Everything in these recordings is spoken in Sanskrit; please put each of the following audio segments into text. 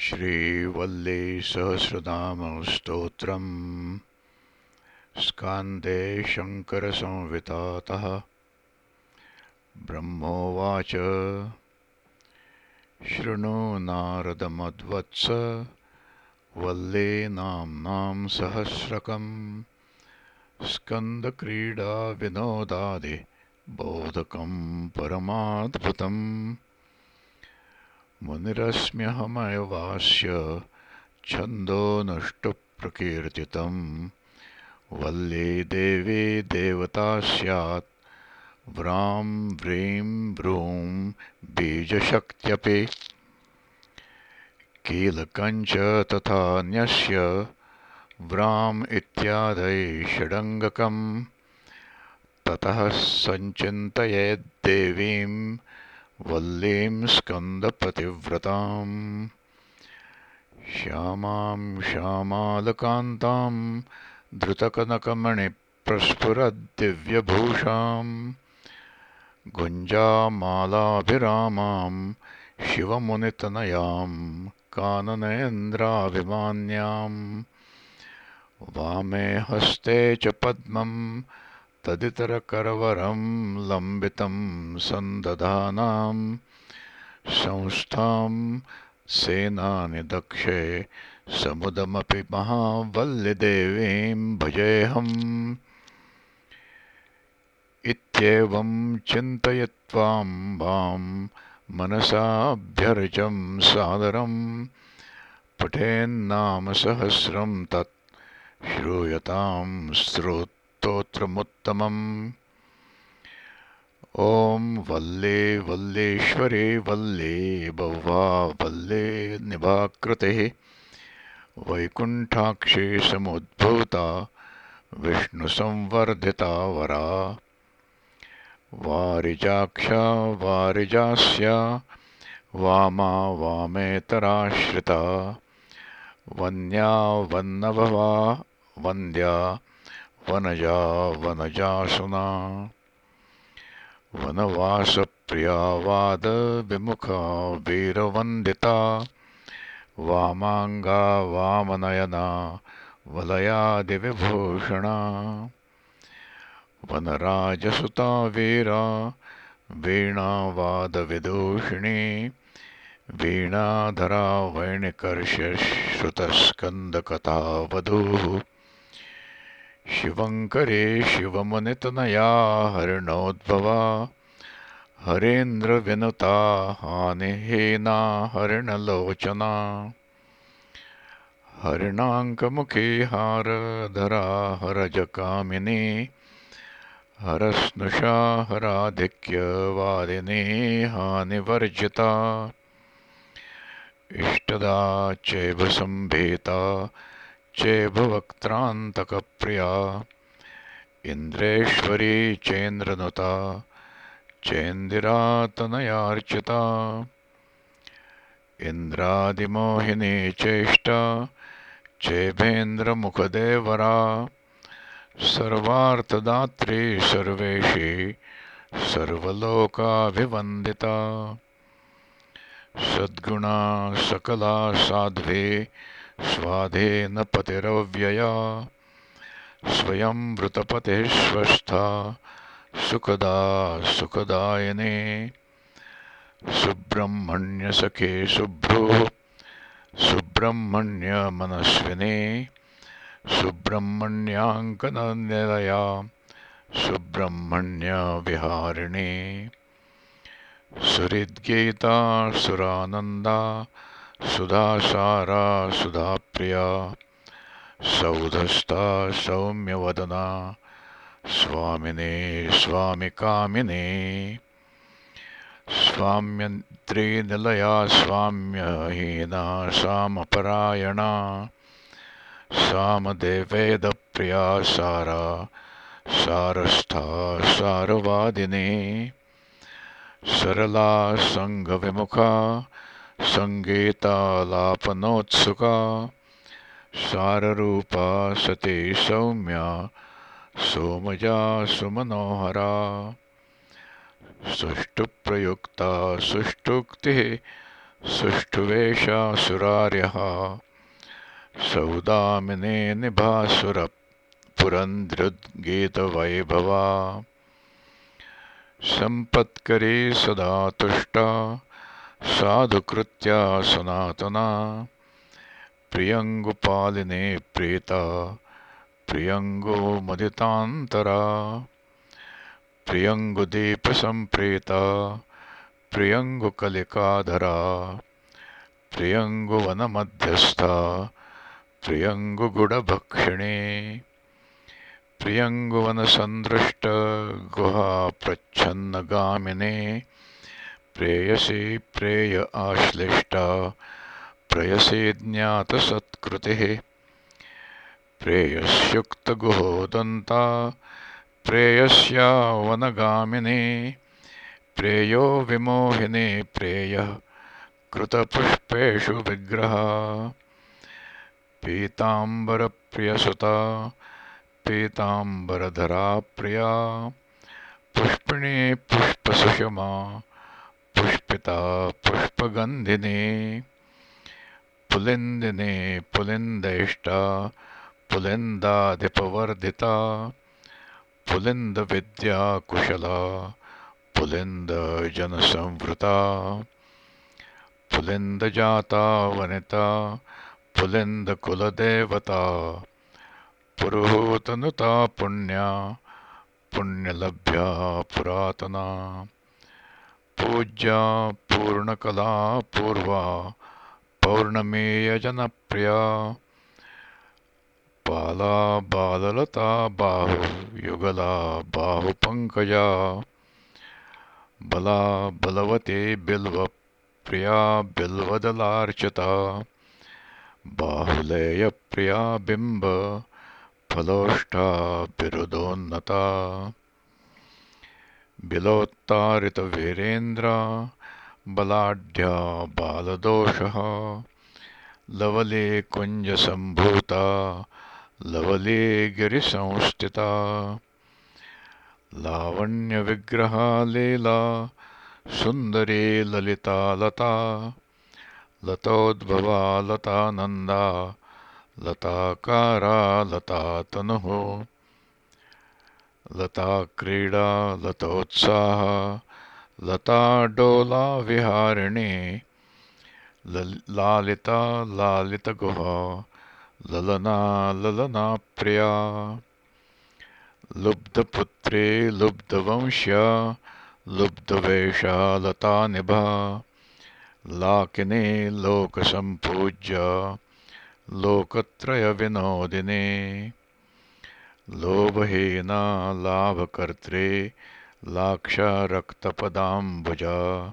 श्रीवल्लीसहस्रनामस्तोत्रम्। स्कान्दे शङ्करसंवितातः। ब्रह्मोवाच। शृणु नारदमद्वत्स वल्ले नाम्नां सहस्रकम्। स्कन्दक्रीडाविनोदादिबोधकम् परमाद्भुतम् मुनिरस्म्यहमयवास्य छन्दो नष्टप्रकीर्तितम्। वल्ली देवी देवता स्यात् व्रां व्रीं भ्रूं बीजशक्त्यपि। कीलकञ्च तथान्यस्य व्राम् इत्यादये षडङ्गकम्। ततः सञ्चिन्तयेद्देवीम् वल्लीं स्कन्दपतिव्रताम् श्यामां श्यामालकान्तां धृतकनकमणिप्रस्फुरद्दिव्यभूषाम् गुञ्जामालाभिरामां शिवमुनितनयां काननेन्द्राभिमान्याम् वामे हस्ते च पद्मम् तदितरकरवरं लम्बितं सन्दधानां संस्थां सेनानि दक्षे समुदमपि महावल्लिदेवीं भजेऽहम्। इत्येवं चिन्तयित्वाम्बां मनसाभ्यर्चं सादरं पठेन्नामसहस्रं तत् श्रूयतां स्रोत् स्तोत्रमुत्तमम् ॐ वल्ले वल्लेश्वरे वल्ले बह्वा वल्ले निभाकृतिः वैकुण्ठाक्षे समुद्भूता विष्णुसंवर्धिता वरा वारिजाक्षा वारिजास्या वामा वामेतराश्रिता वन्या वन्नभवा वन्द्या वनजा वनजासुना वनवासप्रिया वादविमुखा वीरवन्दिता। वामाङ्गा वामनयना वलयादिविभूषणा। वनराजसुता वीरा वीणावादविदूषिणी। वीणाधरा वैणिकर्षश्रुतस्कन्दकथा वधूः शिवङ्करे शिवमुनितनया हरिणोद्भवा। हरेन्द्रविनुता हानिहीना हरिणलोचना। हरिणाङ्कमुखी हारधरा हरजकामिनी। हरस्नुषा हराधिक्यवादिनी हानिवर्जिता इष्टदा चैव सम्भेता चेभवक्त्रान्तकप्रिया। इन्द्रेश्वरी चेन्द्रनुता चेन्दिरातनयार्चिता। इन्द्रादिमोहिनी चेष्टा चेभेन्द्रमुखदेवरा। सर्वार्थदात्री सर्वेशी सर्वलोकाभिवन्दिता। सद्गुणा सकला साध्वी स्वाधेन पतिरव्यया स्वयं वृतपतिः स्वस्था सुखदा सुखदायिने सुब्रह्मण्यसखे शुभ्रुः सुब्रह्मण्यमनस्विने सुब्रह्मण्याङ्कननिलया सुब्रह्मण्यविहारिणे सुहृद्गीता सुरानन्दा सुधासारा सुधाप्रिया सौधस्था सौम्यवदना स्वामिने स्वामिकामिने स्वाम्यन्त्रीनिलया स्वाम्यहीना सामपरायणा सामदेवेदप्रिया सारा सारस्था सारवादिनी सरला सङ्गविमुखा सङ्गीतालापनोत्सुका साररूपा सती सौम्या सोमजा सुमनोहरा। सुष्ठुप्रयुक्ता सुष्ठुक्तिः सुष्ठुवेषासुरार्यः सौदामिने निभासुरपुरन्द्रुद्गीतवैभवा सम्पत्करी सदा तुष्टा। సాధుకృత్యా సనాతనా. ప్రియంగుపాలినే ప్రేత ప్రియంగో మదితాంతరా. ప్రియంగుదీప సంప్రేత ప్రియంగు కలికాధరా. ప్రియంగు వనమధ్యస్థ ప్రియంగు గుడభక్షిణే. ప్రియంగువన సందృష్ట గుహా ప్రచ్ఛన్నగామినే. प्रेयसी प्रेय आश्लिष्टा प्रयसी ज्ञातसत्कृतिः प्रेयस्युक्तगुहोदन्ता प्रेयस्या वनगामिनी प्रेयो विमोहिनी प्रेयः कृतपुष्पेषु विग्रहा। पीताम्बरप्रियसुता पीताम्बरधरा प्रिया पुष्पिणी पुष्पसुषमा पुष्पिता पुष्पगन्धिनी पुलिन्दिनी पुलिन्देष्टा पुलिन्दाधिपवर्धिता पुलिन्दविद्याकुशला पुलिन्दजनसंवृता पुलिन्दजाता वनिता पुलिन्दकुलदेवता पुरुहूतनुता पुण्या पुण्यलभ्या पुरातना पूज्या पूर्णकला पूर्वा पौर्णमेयजनप्रिया बाला बाललता बाहुयुगला बाहुपङ्कजा बला बलवती बिल्वप्रिया बिल्वदलार्चिता। बाहुलेयप्रिया बिम्ब फलोष्ठा बिरुदोन्नता। बिलोत्तारितवीरेन्द्रा बलाढ्या बालदोषः लवले कुञ्जसम्भूता लवले गिरिसंस्थिता लावण्यविग्रहा लीला सुन्दरी ललिता लता लतोद्भवा लतानन्दा लताकारा लतातनुः लताक्रीडा लतोत्साह लताडोलाविहारिणी लालिता लालितगुहा ललना ललनाप्रिया लुब्धपुत्रे लुब्धवंश्या लुब्धवेषा लतानिभा लाकिनी लोकसम्पूज्य लोकत्रयविनोदिनी लोभहीना लाभकर्त्री लाक्षा रक्तपदाम्बुजा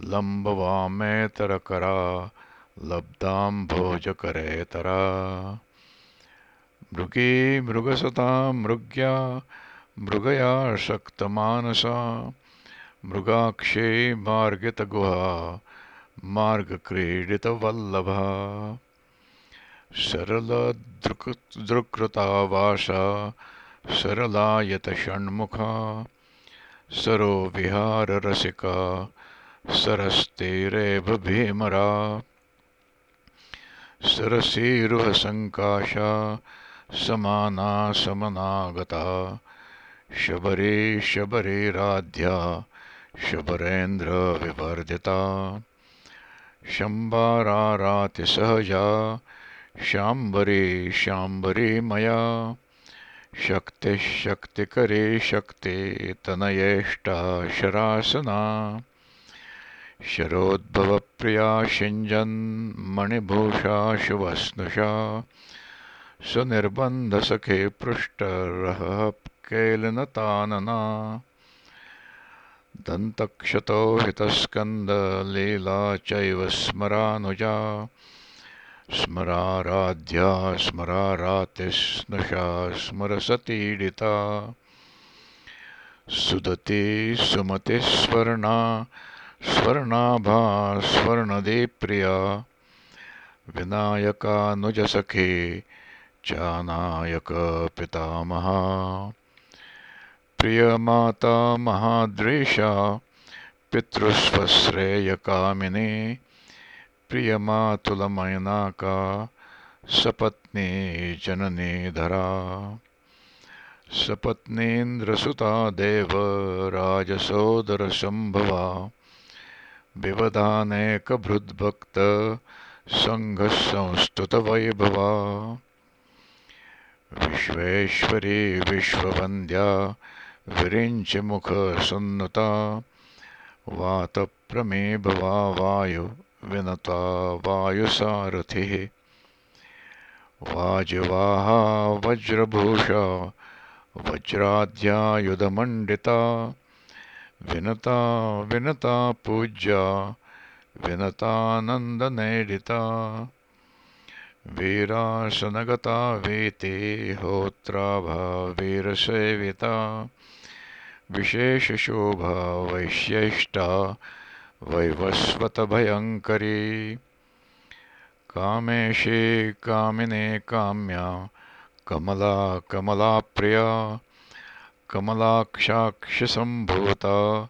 लम्बवामेतरकरा लब्धाम्भोजकरेतरा। मृगी मृगसता मृग्या मृगया शक्तमानसा। मृगाक्षी मार्गितगुहा मार्गक्रीडितवल्लभा। सरलदृकृता सरलायतषण्मुखा सरो विहाररसिका सरस्तेरेभभीमरा सरसीरुहसङ्काशा समाना समनागता शबरी शबरीराध्या शबरेन्द्रविवर्धिता शम्बारारातिसहजा शाम्बरी शाम्बरीमया शक्तिः शक्तिकरी शक्ति तनयेष्टा शरासना। शरोद्भवप्रिया शिञ्जन्मणिभूषा शुभस्नुषा। सुनिर्बन्धसखे पृष्टरहः केलनतानना। दन्तक्षतो हितस्कन्दलीला चैव स्मरानुजा स्मराराध्या स्मरारातिस्नुषा स्मरसतीडिता। सुदती सुमतिस्वर्णा स्वर्णाभा स्वर्णदेप्रिया विनायकानुजसखे चानायकपितामहा प्रियमाता महाद्वेषा पितृस्वश्रेयकामिनी प्रियमातुलमयनाका सपत्नी जननी धरा। सपत्नीन्द्रसुता देवराजसोदरसम्भवा विवदानेकभृद्भक्त सङ्घसंस्तुतवैभवा विश्वेश्वरी विश्ववन्द्या विरिञ्चमुखसन्नुता वातप्रमेभवा वायु विनता वायुसारथिः वाजवाहा वज्रभूषा वज्राध्यायुधमण्डिता विनता विनता पूज्या विनतानन्दनेडिता वीरासनगता वीते होत्राभा वीरसेविता। विशेषशोभा वैश्येष्टा वैवस्वतभयङ्करी। कामेशे कामिने काम्या कमला कमलाप्रिया कमलाक्षाक्षसम्भूता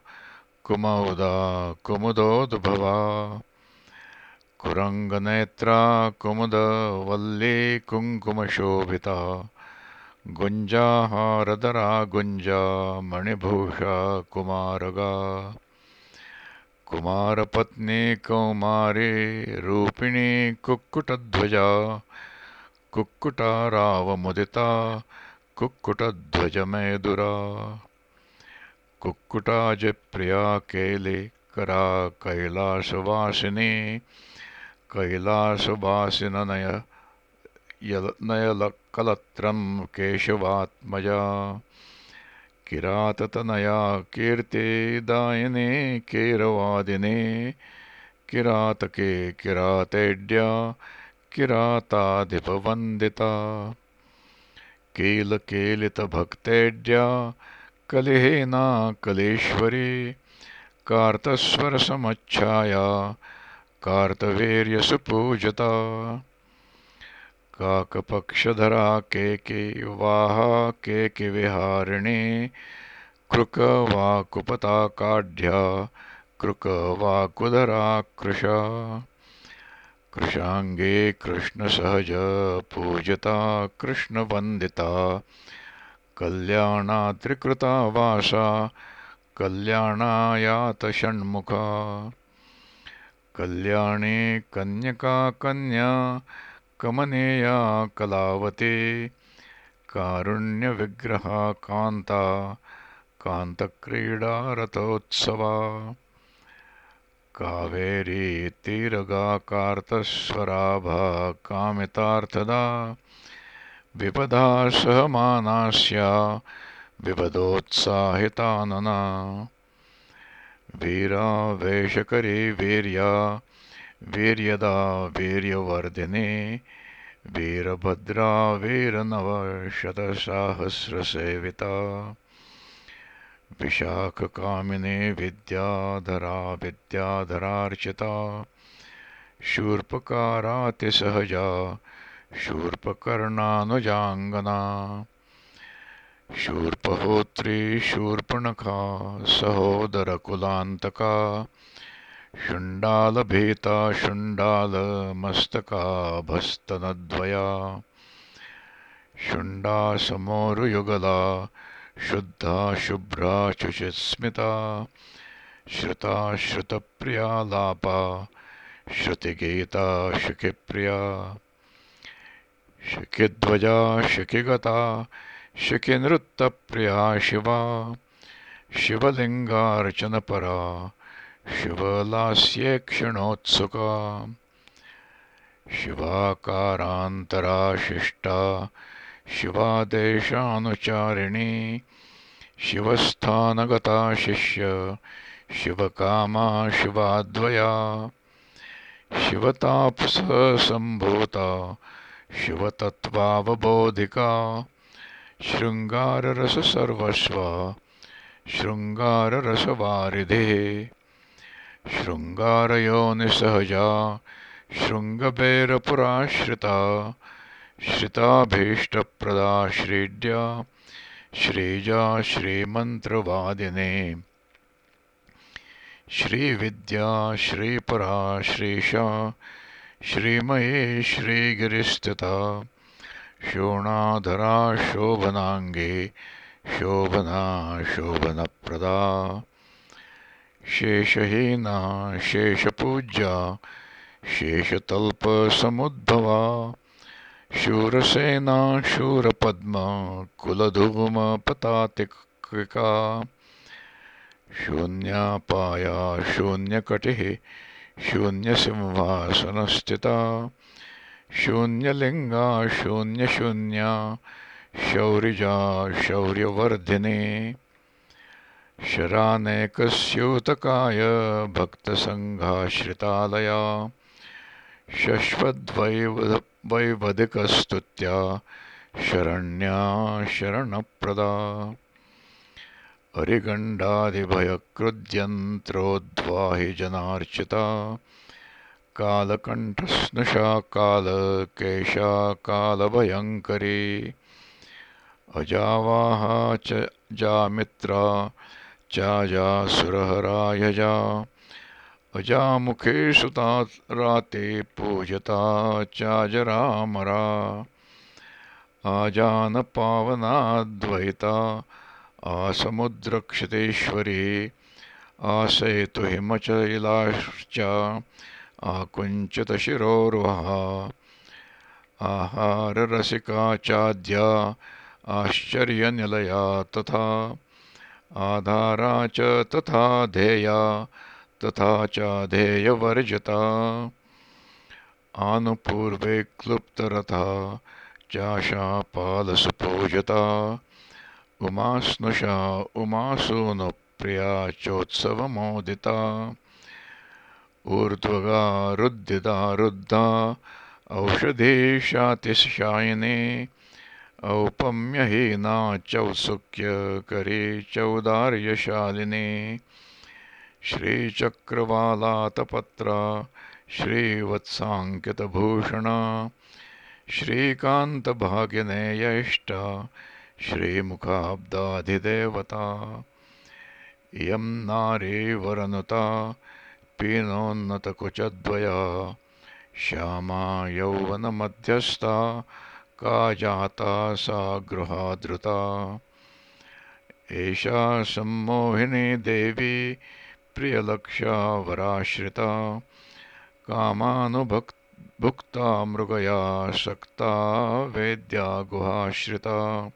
कुमौदा कुमुदोद्भवा कुरङ्गनेत्रा कुमुदवल्ली कुङ्कुमशोभिता गुञ्जाहारदरा गुञ्जा मणिभूषा कुमारगा कुमारपत्नी कौमारी रूपिणी कुक्कुटध्वजा। कुक्कुटारावमुदिता कुक्कुटध्वजमेदुरा कुक्कुटाजप्रिया केलिकरा कैलासवासिनी नयलकलत्रं केशवात्मजा किराततनया कीर्तिदायिनी कीरवादिनी। किरातके किरातेड्या किराताधिपवन्दिता कीलकेलितभक्तेड्या कलिहेना कलेश्वरी। कार्तस्वरसमच्छाया कार्तवीर्यसुपूजता। काकपक्षधरा केके वाहा केकिविहारिणी कृकवाकुपता काढ्या कृकवाकुधरा कृशा कृशाङ्गे कृष्णसहज पूजता कृष्णवन्दिता। कल्याणा त्रिकृता वासा कल्याणायातषण्मुखा। कल्याणी कन्यका कन्या कमनीया कलावती। कारुण्यविग्रहा कान्ता कान्तक्रीडारतोत्सवा कावेरी तीरगाकार्तस्वराभा कामितार्थदा विपदा सहमानास्या विपदोत्साहितानना। वीरावेशकरी वीर्या वीर्यदा वीर्यवर्धिनी वीरभद्रा वीरनवशतसाहस्रसेविता विशाखकामिनी विद्याधरा विद्याधरार्चिता शूर्पकारातिसहजा शूर्पकर्णानुजाङ्गना शूर्पहोत्री शूर्पणखा सहोदरकुलान्तका शुण्डालभीता शुण्डालमस्तका भस्तनद्वया शुण्डासमोरुयुगला शुद्धा शुभ्रा शुचिस्मिता श्रुता श्रुतप्रियालापा श्रुतिगीता शुकिप्रिया। शुकिध्वजा शुकिगता शुकिनृत्तप्रिया शिवा शिवलिङ्गार्चनपरा शिवलास्येक्षणोत्सुका शिवाकारान्तराशिष्टा शिवादेशानुचारिणी शिवस्थानगता शिष्य शिवकामा शिवाद्वया शिवतापसम्भूता शिवतत्त्वावबोधिका शृङ्गाररससर्वस्वा शृङ्गाररसवारिधिः शृङ्गारयोनिसहजा शृङ्गभैरपुराश्रिता श्रिताभीष्टप्रदा श्रीड्या, श्रीजा श्रीमन्त्रवादिने। श्रीविद्या, श्रीपरा, श्रीशा, श्रीमये श्रीगिरिस्थिता, शोणाधरा शोभनाङ्गे, शोभना शोभनप्रदा। शेषहीना शेषपूज्या शेषतल्पसमुद्भवा शूरसेना शूरपद्मा कुलधूमपतातिका शून्यापाया शून्यकटिः शून्यसिंहासनस्थिता शून्यलिङ्गा शून्यशून्या शौरिजा शौर्यवर्धिने। शरानेकस्यूतकाय भक्तसङ्घाश्रितालया शश्वद्वैवधिकस्तुत्या शरण्या शरणप्रदा अरिगण्डादिभयकृद्यन्त्रोद्वाहि जनार्चिता कालकण्ठस्नुषा कालकेशा कालभयङ्करी अजावाहा च जामित्रा चाजासुरहरायजा अजामुखे सुता राते पूजता चाजरामरा। आजानपावनाद्वैता आसमुद्रक्षितेश्वरी आसेतुहिमचैलाश्च आकुञ्चितशिरोरुहः। आहाररसिका चाद्या आश्चर्यनिलया तथा आधारा च तथा धेया, तथा चाधेयवर्जिता आनुपूर्वे क्लुप्तरथा, चाशापालसुपूजिता। उमास्नुषा उमासूनुप्रिया चोत्सवमोदिता ऊर्ध्वगा रुद्धिता रुद्धा औषधीशातिशायिनी। औपम्यहीना चौत्सुक्यकरी चौदार्यशालिनी। श्रीचक्रवालातपत्रा श्रीवत्साङ्कितभूषणा श्रीकान्तभागिनेयष्टा श्रीमुखाब्दाधिदेवता इयं नारीवरनुता पीनोन्नतकुचद्वया श्यामा यौवनमध्यस्था का जाता सा गृहादृता एषा सम्मोहिनी देवी प्रियलक्षा वराश्रिता। कामानुभुक्ता मृगया सक्ता वेद्या गुहाश्रिता।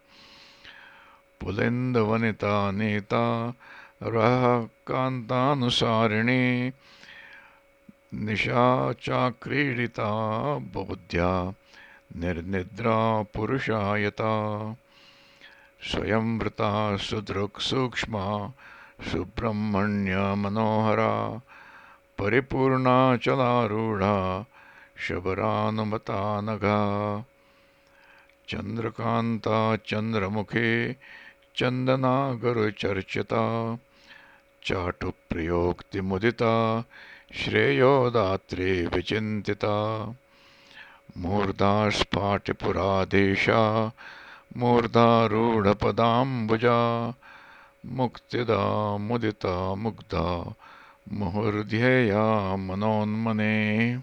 पुलिन्दवनिता नीता रः कान्तानुसारिणी, निशा चाक्रीडिता निर्निद्रा पुरुषायता। स्वयंवृता सुदृक्सूक्ष्मा सुब्रह्मण्यमनोहरा परिपूर्णाचलारूढा शबरानुमता नघा। चन्द्रकान्ता चन्द्रमुखे चन्दनागरुचर्चिता चाटुप्रियोक्तिमुदिता श्रेयोदात्रे विचिन्तिता मूर्धास्फाटिपुराधीशा मूर्धारूढपदाम्बुजा मुक्तिदा मुदिता मुग्धा मुहुर्ध्येया मनोन्मने